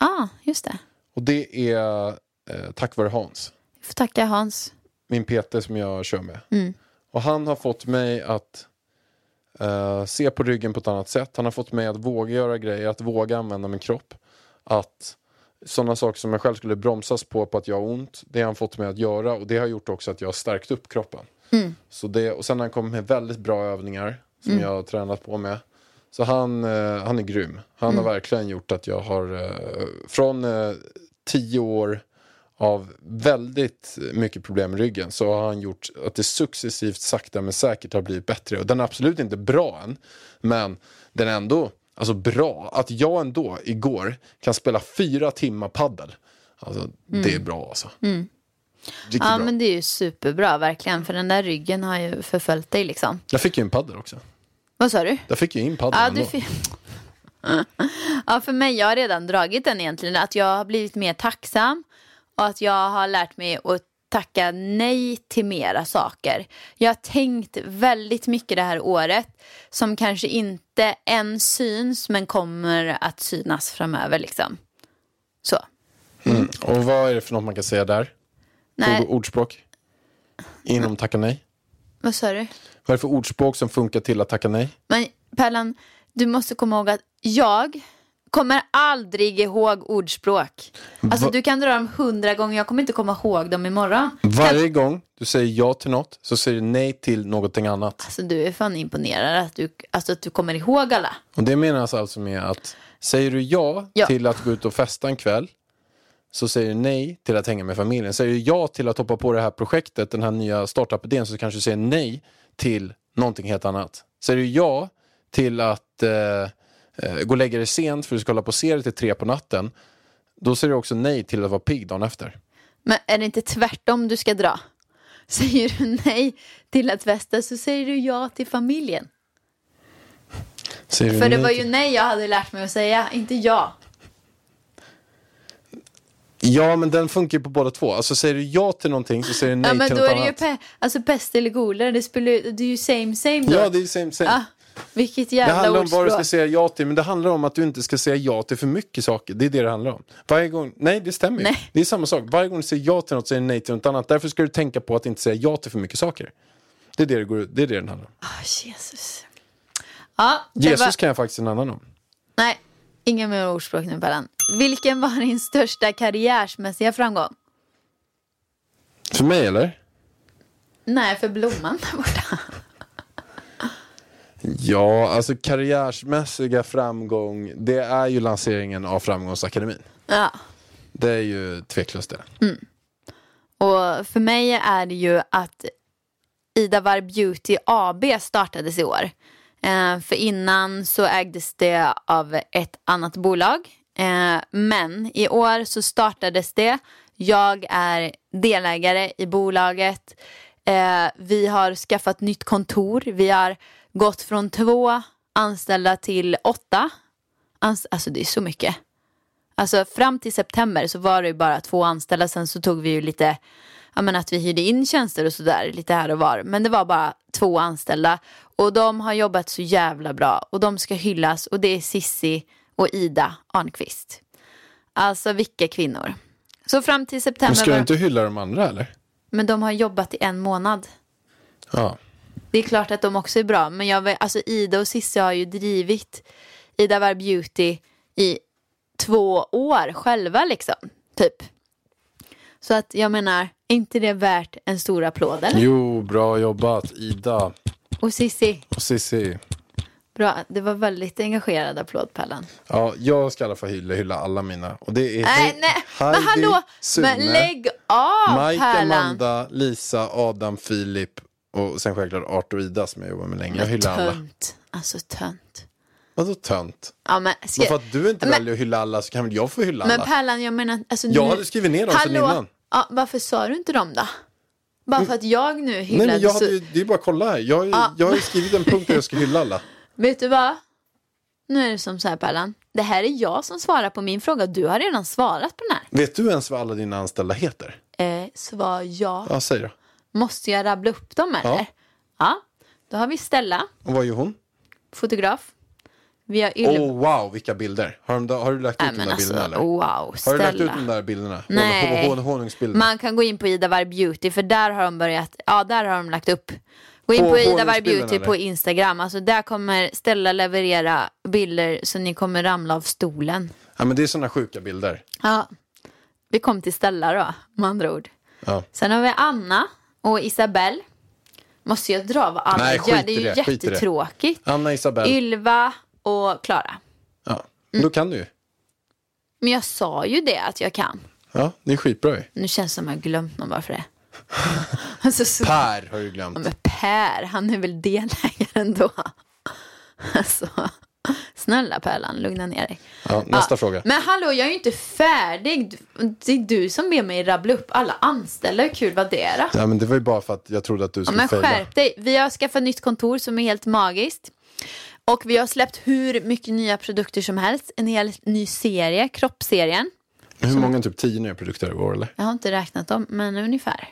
Ja, ah, just det. Och det är eh, tack vare Hans. Jag får tacka Hans. Min PT som jag kör med. Mm. Och han har fått mig att eh, se på ryggen på ett annat sätt. Han har fått mig att våga göra grejer, att våga använda min kropp. Att sådana saker som jag själv skulle bromsas på, på att jag har ont, det har han fått mig att göra och det har gjort också att jag har stärkt upp kroppen. Så det, och sen har han kommit med väldigt bra övningar som jag har tränat på med. Så han, eh, han är grym. Han har verkligen gjort att jag har eh, från eh, tio år av väldigt mycket problem med ryggen så har han gjort att det successivt sakta men säkert har blivit bättre. Och den är absolut inte bra än, men den är ändå alltså bra. Att jag ändå igår kan spela fyra timmar paddel. Alltså, Det är bra alltså. Riktigt Ja, bra. men det är ju superbra verkligen. För den där ryggen har ju förföljt dig liksom. Jag fick ju en paddel också. Vad sa du? Jag fick ju in paddeln Ja, ändå. du fi- ja, för mig, jag har redan dragit den egentligen. Att jag har blivit mer tacksam och att jag har lärt mig att tacka nej till mera saker. Jag har tänkt väldigt mycket det här året som kanske inte än syns men kommer att synas framöver liksom. Så. Och vad är det för något man kan säga där? Nej, Ord- Ordspråk? Inom tacka nej? vad sa du? Vad är det för ordspråk som funkar till att tacka nej? Men Pärlan, du måste komma ihåg att jag kommer aldrig ihåg ordspråk. Alltså Va- du kan dra dem hundra gånger, jag kommer inte komma ihåg dem imorgon. Varje gång du säger ja till något så säger du nej till någonting annat. Alltså du är fan imponerad att du, alltså, att du kommer ihåg alla. Och det menas alltså med att säger du ja, Ja. till att gå ut och festa en kväll så säger du nej till att hänga med familjen. Säger du ja till att hoppa på det här projektet, den här nya startup-idén så kanske du säger nej till någonting helt annat. Säger du ja till att eh, gå och lägga dig sent för att du ska hålla på och se det till tre på natten då säger du också nej till att vara pigg dagen efter. Men är det inte tvärtom du ska dra? Säger du nej till att festa så säger du ja till familjen. För det var ju nej jag hade lärt mig att säga, inte ja. Ja, men den funkar ju på båda två. Alltså säger du ja till någonting så säger du nej ja men till då något är det ju annat. pe- alltså pest eller kolera, det, spelar, det är ju same same då. Ja, det är ju same same. Ah, vilket Det jävla handlar om vad du ska ordspråk. säga ja till, men det handlar om att du inte ska säga ja till för mycket saker. Det är det det handlar om. Varje gång, nej det stämmer. Nej. Det är samma sak. Varje gång du säger ja till något säger du nej till något annat. Därför ska du tänka på att inte säga ja till för mycket saker. Det är det det, går, det, är det den handlar om. Ah, Jesus. Ja, det Jesus var- kan jag faktiskt en annan om. Nej, inga mer ordspråk nu Pallan. Vilken var din största karriärsmässiga framgång? För mig eller? Nej, för blomman där borta. Ja, alltså karriärsmässiga framgång, det är ju lanseringen av Framgångsakademin. Ja. Det är ju tveklöst det. Och för mig är det ju att Ida Var Beauty AB startades i år. Eh, för innan så ägdes det av ett annat bolag Eh, men i år så startades det. Jag är delägare i bolaget. Eh, vi har skaffat nytt kontor. Vi har gått från två anställda till åtta. Alltså det är så mycket. Alltså fram till september så var det ju bara två anställda. Sen så tog vi ju lite, ja men att vi hyrde in tjänster och sådär lite här och var. Men det var bara två anställda. Och de har jobbat så jävla bra. Och de ska hyllas. Och det är Sissi och Ida Arnqvist. Alltså vilka kvinnor. Så fram till Men september. ska var- du inte hylla de andra eller? Men de har jobbat i en månad. Ja. Det är klart att de också är bra. Men jag, alltså Ida och Cissi har ju drivit Ida Var Beauty i två år själva liksom. Typ. Så att jag menar, är inte det värt en stor applåd eller? Jo, bra jobbat Ida Och Cissi, och Cissi. bra. Det var väldigt engagerad applåd Pallan. Ja, jag ska i alla fall hylla, hylla alla mina. Och det är Nej, He- nej, men Heidi, hallå! Sune, Men lägg av Mike, Pärlan! Amanda, Lisa, Adam, Filip och sen självklart Arthur och Ida som jag jobbar med länge. Jag hyllar alla. Tönt. Alltså tönt. Vadå tönt? Ja, men, ska... Men för att du inte Men- väljer att hylla alla så kan väl jag få hylla Men alla? Pärlan, jag menar... Alltså, Jag nu... hade skrivit ner dem Hallå? innan. Ja, varför sa du inte dem då? Bara för att jag nu Nej, hyllade men jag hade ju, det är bara att kolla här. Jag, Ja. jag har ju skrivit en punkt där jag ska hylla alla. Vet du vad? Nu är det som så här Pärlan. Det här är jag som svarar på min fråga. Du har redan svarat på den här. Vet du ens vad alla dina anställda heter? Eh, svar ja. Ja, säg då. Måste jag rabbla upp dem eller? Ja. Ja. Då har vi Stella, Och vad gör hon? fotograf. Vi har Ylva. oh, wow, vilka bilder. Har, de, har du lagt ut Nej de där alltså, bilderna eller? wow. Har du lagt ut de Stella. där bilderna? Nej. Hon, hon, honungsbilderna? Man kan gå in på Ida Var Beauty för där har de börjat, ja där har de lagt upp. Gå in På på, Ida Var honungsbilden, Beauty eller? på Instagram. Alltså där kommer Stella leverera bilder så ni kommer ramla av stolen. Ja, men det är sådana sjuka bilder. Ja. Vi kom till Stella då, med andra ord. Ja. Sen har vi Anna och Isabelle. Måste jag dra vad alla Nej, gör? Det är ju det, jättetråkigt. Anna Isabel. Ylva och Klara. Ja. Mm. Då kan du ju. Men jag sa ju det att jag kan. Ja, det är skitbra ju. Nu känns det som jag har glömt någon bara för det. alltså, så... Per har du Ja, glömt. men Per, han är väl delägare ändå. Alltså, snälla Pärlan, lugna ner dig. Ja, nästa Ja, fråga. Men hallå, jag är ju inte färdig. Det är du som ber mig rabbla upp alla anställda. Hur kul var det då? Ja, men det var ju bara för att jag trodde att du Ja, skulle men fejla. skärp dig. Vi har skaffat nytt kontor som är helt magiskt. Och vi har släppt hur mycket nya produkter som helst. En hel ny serie, kroppsserien. Hur många, typ tio nya produkter i år eller? Jag har inte räknat dem, men ungefär.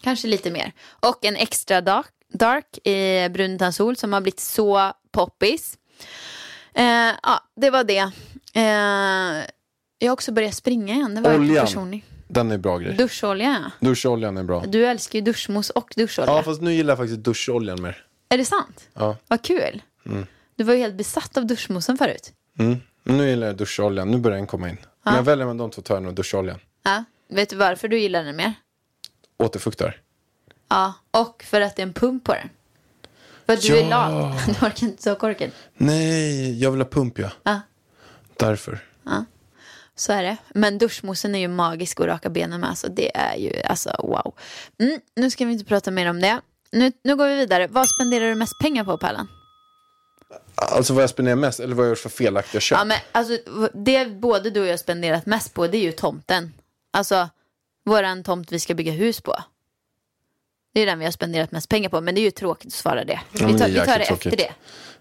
Kanske lite mer. Och en extra dark, dark i bruntandssol som har blivit så poppis. Eh, ja, det var det. Eh, jag har också börjat springa igen. Det var Oljan. personlig. Den är bra grej. Duscholja, ja. Duscholjan är bra. Du älskar ju duschmos och duscholja. Ja, fast nu gillar jag faktiskt duscholjan mer. Är det sant? Ja. Vad kul. Du var ju helt besatt av duschmosen förut. Mm. Nu gillar jag duscholjan. Nu börjar den komma in. Men jag väljer mellan de två jag nog duscholjan. Ja. Vet du varför du gillar den mer? Återfuktar. Ja, och för att det är en pump på den. För att du Ja. är lat. Du orkar inte ta korken. Nej, jag vill ha pump ja. Ja. Därför. Så är det. Men duschmosen är ju magisk att raka benen med. Alltså det är ju, alltså wow. Mm, nu ska vi inte prata mer om det. Nu, nu går vi vidare. Vad spenderar du mest pengar på Pärlan? Alltså vad jag spenderar mest, eller vad jag gjort för felaktiga köp. Ja, men alltså, det både du och jag spenderat mest på det är ju tomten. Alltså våran tomt vi ska bygga hus på. Det är den vi har spenderat mest pengar på. Men det är ju tråkigt att svara det. Ja, Vi tar, vi tar det jäkligt efter tråkigt. det.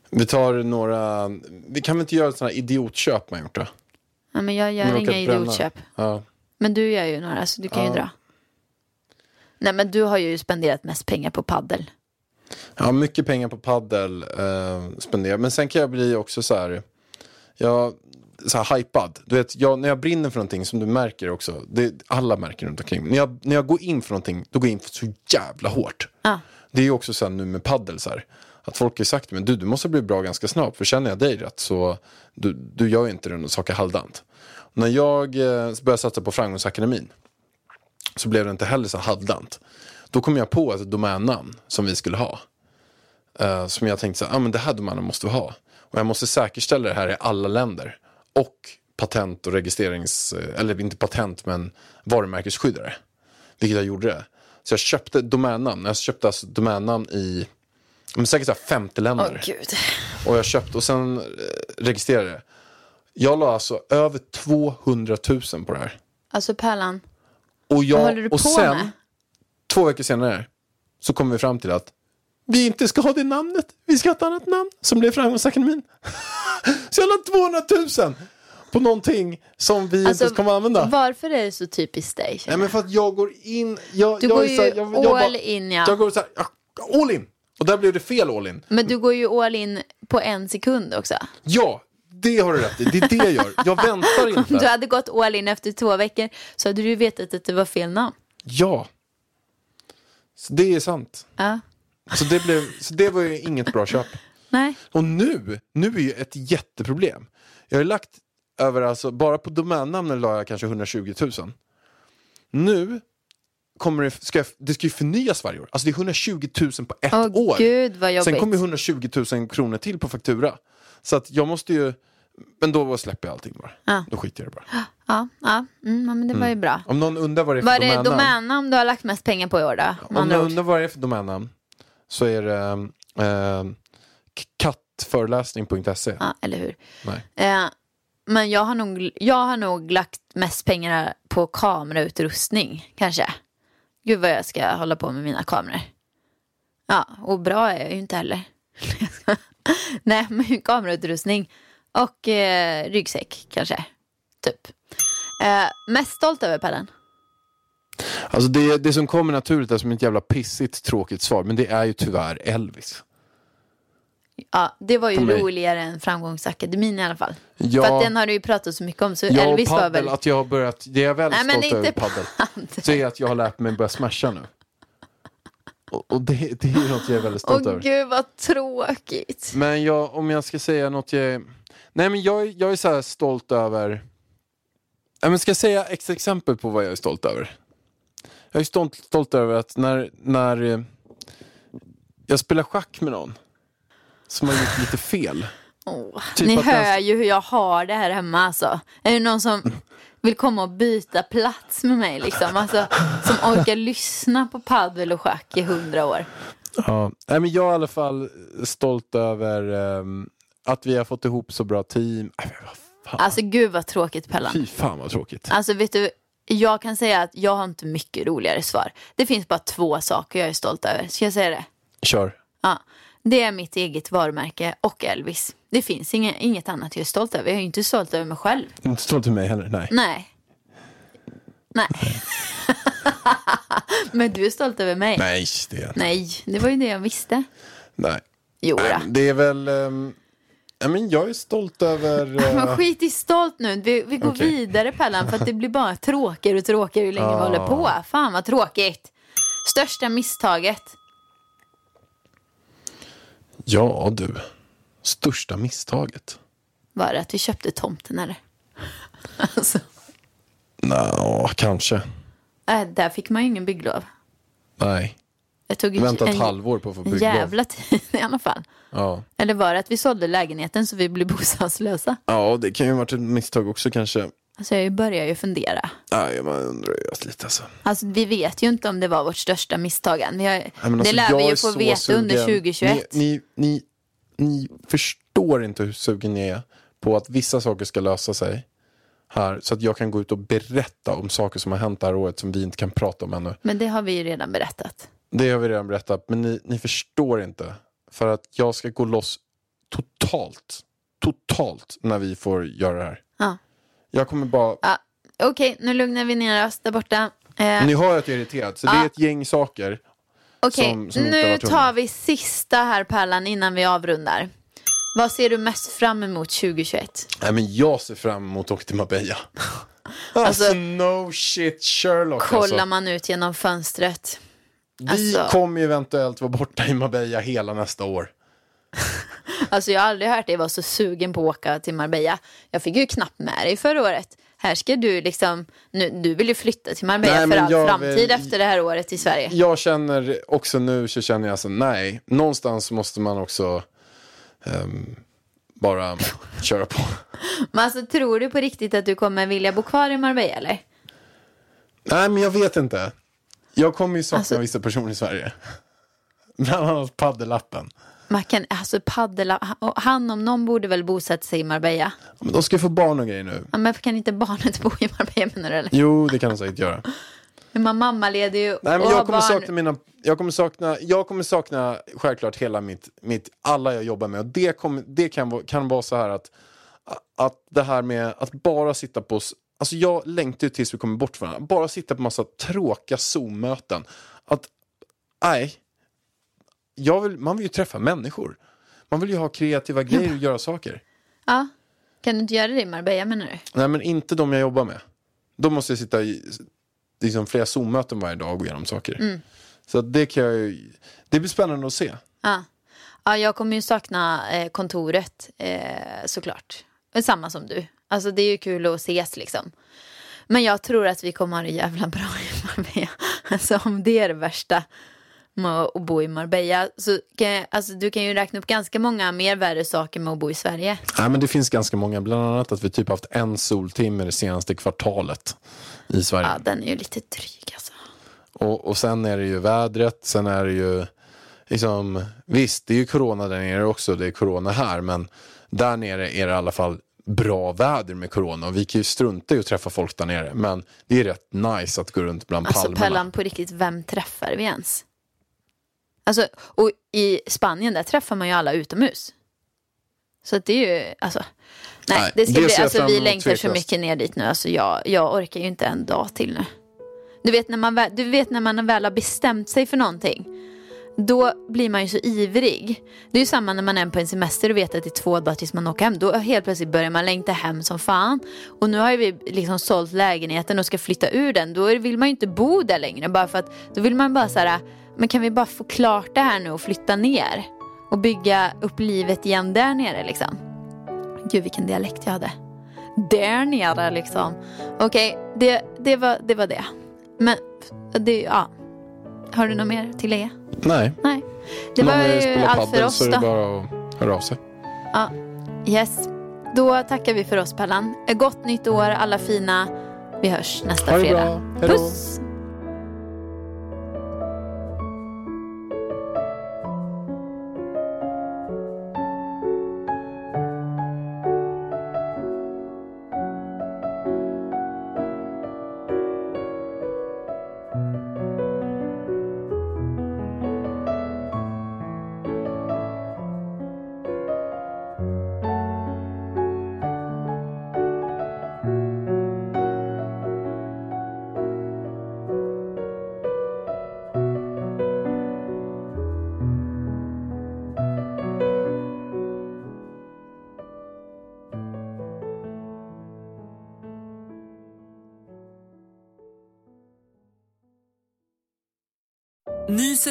Vi tar några, vi kan väl inte göra sådana idiotköp man gjort då? Ja, men jag gör inga idiotköp. Ja. Men du gör ju några så du kan ju Ja. dra. Nej men du har ju spenderat mest pengar på paddel. Ja, mycket pengar på paddel eh, spenderar. Men sen kan jag bli också så här, jag, så här hypad. Du vet, jag, när jag brinner för någonting som du märker också, det, alla märker runt omkring. När jag, när jag går in för någonting, då går jag in för så jävla hårt. Ja. Det är ju också så nu med paddel så här. Att folk har sagt men du, du måste bli bra ganska snabbt. För känner jag dig rätt så du, du gör ju inte den saker halvdant. När jag eh, började satsa på Framgångsakademin så blev det inte heller så halvdant. Då kom jag på ett domännamn som vi skulle ha. Eh, som jag tänkte så här, ah, men det här domänen måste vi ha. Och jag måste säkerställa det här i alla länder. Och patent och registrerings, eller inte patent men varumärkesskyddare. Vilket jag gjorde. Så jag köpte domännamn. Jag köpte alltså domännamn i men säkert så här 50 länder. Gud. Och jag köpte och sen eh, registrerade det. Jag la alltså över 200 000 på det här. Alltså Pärlan, Och, jag, vad håller du och på sen, med? två veckor senare, så kom vi fram till att vi inte ska ha det namnet. Vi ska ha ett annat namn som blev Framgångsakademin. så jag la 200 000 på någonting som vi inte kommer använda. Alltså, Varför är det så typiskt dig? Nej men för att jag går in, jag, Du jag går ju här, jag, jag all bara- in, ja. Jag går så här, all in. Och där blev det fel all in. Men du går ju all in på en sekund också. Ja, det har du rätt i. Det är det jag gör. Jag väntar Om du inte. hade gått all in efter två veckor så hade du vetat att det var fel namn. Ja. Så det är sant. Ja. Så det, blev, så det var ju inget bra köp. Nej. Och nu, nu är ju ett jätteproblem. Jag har lagt över, alltså bara på domännamnen la jag kanske 120 000. Nu kommer det, ska jag, det ska ju förnyas varje år. Alltså det är 120 000 på ett Åh år. gud vad jobbigt. Sen kommer ju 120 000 kronor till på faktura. Så att jag måste ju, men då släpper jag allting bara. Ja. Då skiter jag i det bara. Ja, ja. Mm, men det var ju bra. Om någon undrar vad det är för Vad är det domännamn. domännamn du har lagt mest pengar på i år då? Om någon ord. undrar vad det är för domännamn så är det eh, kattföreläsning.se. Ja, eller hur. Eh, men jag har, nog, jag har nog lagt mest pengar på kamerautrustning, kanske. Gud vad jag ska hålla på med mina kameror. Ja, och bra är jag ju inte heller. Nej, men kamerautrustning och eh, ryggsäck kanske. Typ. Eh, mest stolt över Pellen? Alltså det, det som kommer naturligt är som ett jävla pissigt tråkigt svar, men det är ju tyvärr Elvis. Ja, det var ju roligare än Framgångsakademin i alla fall. Ja. För att den har du ju pratat så mycket om, så Jag och Elvis var paddel, väl... att jag har börjat, det är jag väldigt Nej, stolt över paddel. paddel. Så är att jag har lärt mig börja smasha nu. Och, och det, det är något jag är väldigt stolt Åh över. gud vad tråkigt. Men jag, om jag ska säga något jag. Nej men jag, jag är så här stolt över... Nej, men ska jag säga ett exempel på vad jag är stolt över? Jag är stolt, stolt över att när, när eh, jag spelar schack med någon som har gjort lite fel. Åh, Typ Ni att den- hör ju hur jag har det här hemma alltså. Är det någon som vill komma och byta plats med mig liksom? Alltså, som orkar lyssna på paddel och schack i hundra år. Ja. Nej, men jag är i alla fall stolt över ehm, att vi har fått ihop så bra team. Fan. Alltså gud vad tråkigt Pellan. Fy fan vad tråkigt. Alltså vet du, jag kan säga att jag har inte mycket roligare svar. Det finns bara två saker jag är stolt över. Ska jag säga det? Kör. Ja. Det är mitt eget varumärke och Elvis. Det finns inget, inget annat jag är stolt över. Jag är inte stolt över mig själv. Inte stolt över mig heller, nej. Nej. Nej. Men du är stolt över mig? Nej, det är jag inte. Nej, det var ju det jag visste. Nej. Jo, då. Det är väl... Um, ja, men jag är stolt över... Men eh, skit i stolt nu. Vi, vi går Okej. vidare Pellan för att det blir bara tråkigare och tråkigare ju längre vi håller på. Fan vad tråkigt. Största misstaget. ja, du. Största misstaget? Var det att vi köpte tomten eller? Alltså, Nå, kanske. äh, där fick man ju ingen bygglov. Nej. Jag tog Vänta ett en, halvår på att få bygglov. jävla tid i alla fall. Ja. Eller var det att vi sålde lägenheten så vi blev bostadslösa? ja, det kan ju ha varit ett misstag också kanske. Alltså jag börjar ju fundera. Nej, man undrar ju lite alltså. Alltså vi vet ju inte om det var vårt största misstag än. Har, Nej, men det alltså, lär jag vi ju få veta under sugen. 2021. Ni, ni, ni, ni förstår inte hur sugen ni är på att vissa saker ska lösa sig här. Så att jag kan gå ut och berätta om saker som har hänt det här året som vi inte kan prata om ännu. Men det har vi ju redan berättat. Det har vi redan berättat, men ni, ni förstår inte. För att jag ska gå loss totalt, totalt när vi får göra det här. Ja. Jag kommer bara... Ja, Okej, nu lugnar vi ner oss där borta. Eh, Ni hör att jag är irriterad, så det Ja. är ett gäng saker. Okej, som har nu tar vi sista här Pärlan innan vi avrundar. Vad ser du mest fram emot 2021? Nej, men jag ser fram emot att åka till Marbella. Alltså, no shit Sherlock Kollar alltså. man ut genom fönstret. Vi alltså- kommer ju eventuellt vara borta i Marbella hela nästa år. Alltså jag har aldrig hört dig vara så sugen på att åka till Marbella. Jag fick ju knappt med dig förra året. Här ska du liksom, nu, du vill ju flytta till Marbella Nej, för all framtid vill- efter det här året i Sverige. Jag känner också nu så känner jag så nej, någonstans måste man också ehm, bara köra på. Men alltså tror du på riktigt att du kommer vilja bo kvar i Marbella eller? Nej, men jag vet inte. Jag kommer ju sakna Alltså- vissa personer i Sverige. Bland annat paddelappen. Man kan, alltså och han om någon borde väl bosätta sig i Marbella. Men de ska få barn och grejer nu. Ja, men kan inte barnet bo i Marbella menar du eller? Jo, det kan de säkert göra. Men man mammaledig ju Nej, men jag kommer barn. sakna mina, jag kommer sakna, jag kommer sakna självklart hela mitt, mitt alla jag jobbar med. Och det, kommer, det kan, vara- kan vara så här att, att det här med att bara sitta på, alltså jag längtar ju tills vi kommer bort från varandra. Bara sitta på massa tråkiga Zoom-möten. Att, nej, jag vill, man vill ju träffa människor. Man vill ju ha kreativa grejer och göra saker. Ja. Kan du inte göra det i Marbella menar du? Nej men inte de jag jobbar med. Då måste jag sitta i liksom, flera Zoom-möten varje dag och gå igenom saker. Så att det kan jag ju, det blir spännande att se. Ja. ja, jag kommer ju sakna eh, kontoret eh, såklart. Samma som du. Alltså det är ju kul att ses liksom. Men jag tror att vi kommer ha det jävla bra i Marbella. Alltså om det är det värsta med att bo i Marbella. Så kan alltså, du kan ju räkna upp ganska många mer värre saker med att bo i Sverige. Nej, men det finns ganska många, bland annat att vi typ haft en soltimme det senaste kvartalet i Sverige. Ja, den är ju lite dryg alltså. Och, och sen är det ju vädret, sen är det ju liksom, visst det är ju corona där nere också, det är corona här, men där nere är det i alla fall bra väder med corona och vi kan ju strunta i att träffa folk där nere, men det är rätt nice att gå runt bland Alltså palmerna. Pellan på riktigt, vem träffar vi ens? Alltså, och i Spanien där träffar man ju alla utomhus. Så att det är ju, alltså. Nej, Nej, det ska det bli, alltså vi längtar så mycket ner dit nu. Alltså jag, jag orkar ju inte en dag till nu. Du vet, när man du vet när man väl har bestämt sig för någonting. Då blir man ju så ivrig. Det är ju samma när man är på en semester och vet att det är två dagar tills man åker hem. Då helt plötsligt börjar man längta hem som fan. Och nu har ju vi liksom sålt lägenheten och ska flytta ur den. Då vill man ju inte bo där längre. Bara för att då vill man bara så här, men kan vi bara få klart det här nu och flytta ner? Och bygga upp livet igen där nere liksom. Gud vilken dialekt jag hade. Där nere liksom. Okej, det, det, var, det var det. Men det, ja. Har du något mer att tillägga? Nej, Nej. Det var ju allt för oss så är det då. bara att höra av sig. Ja. Yes. Då tackar vi för oss Pellan. Ett Gott nytt år alla fina. Vi hörs nästa fredag. bra. Då. Puss!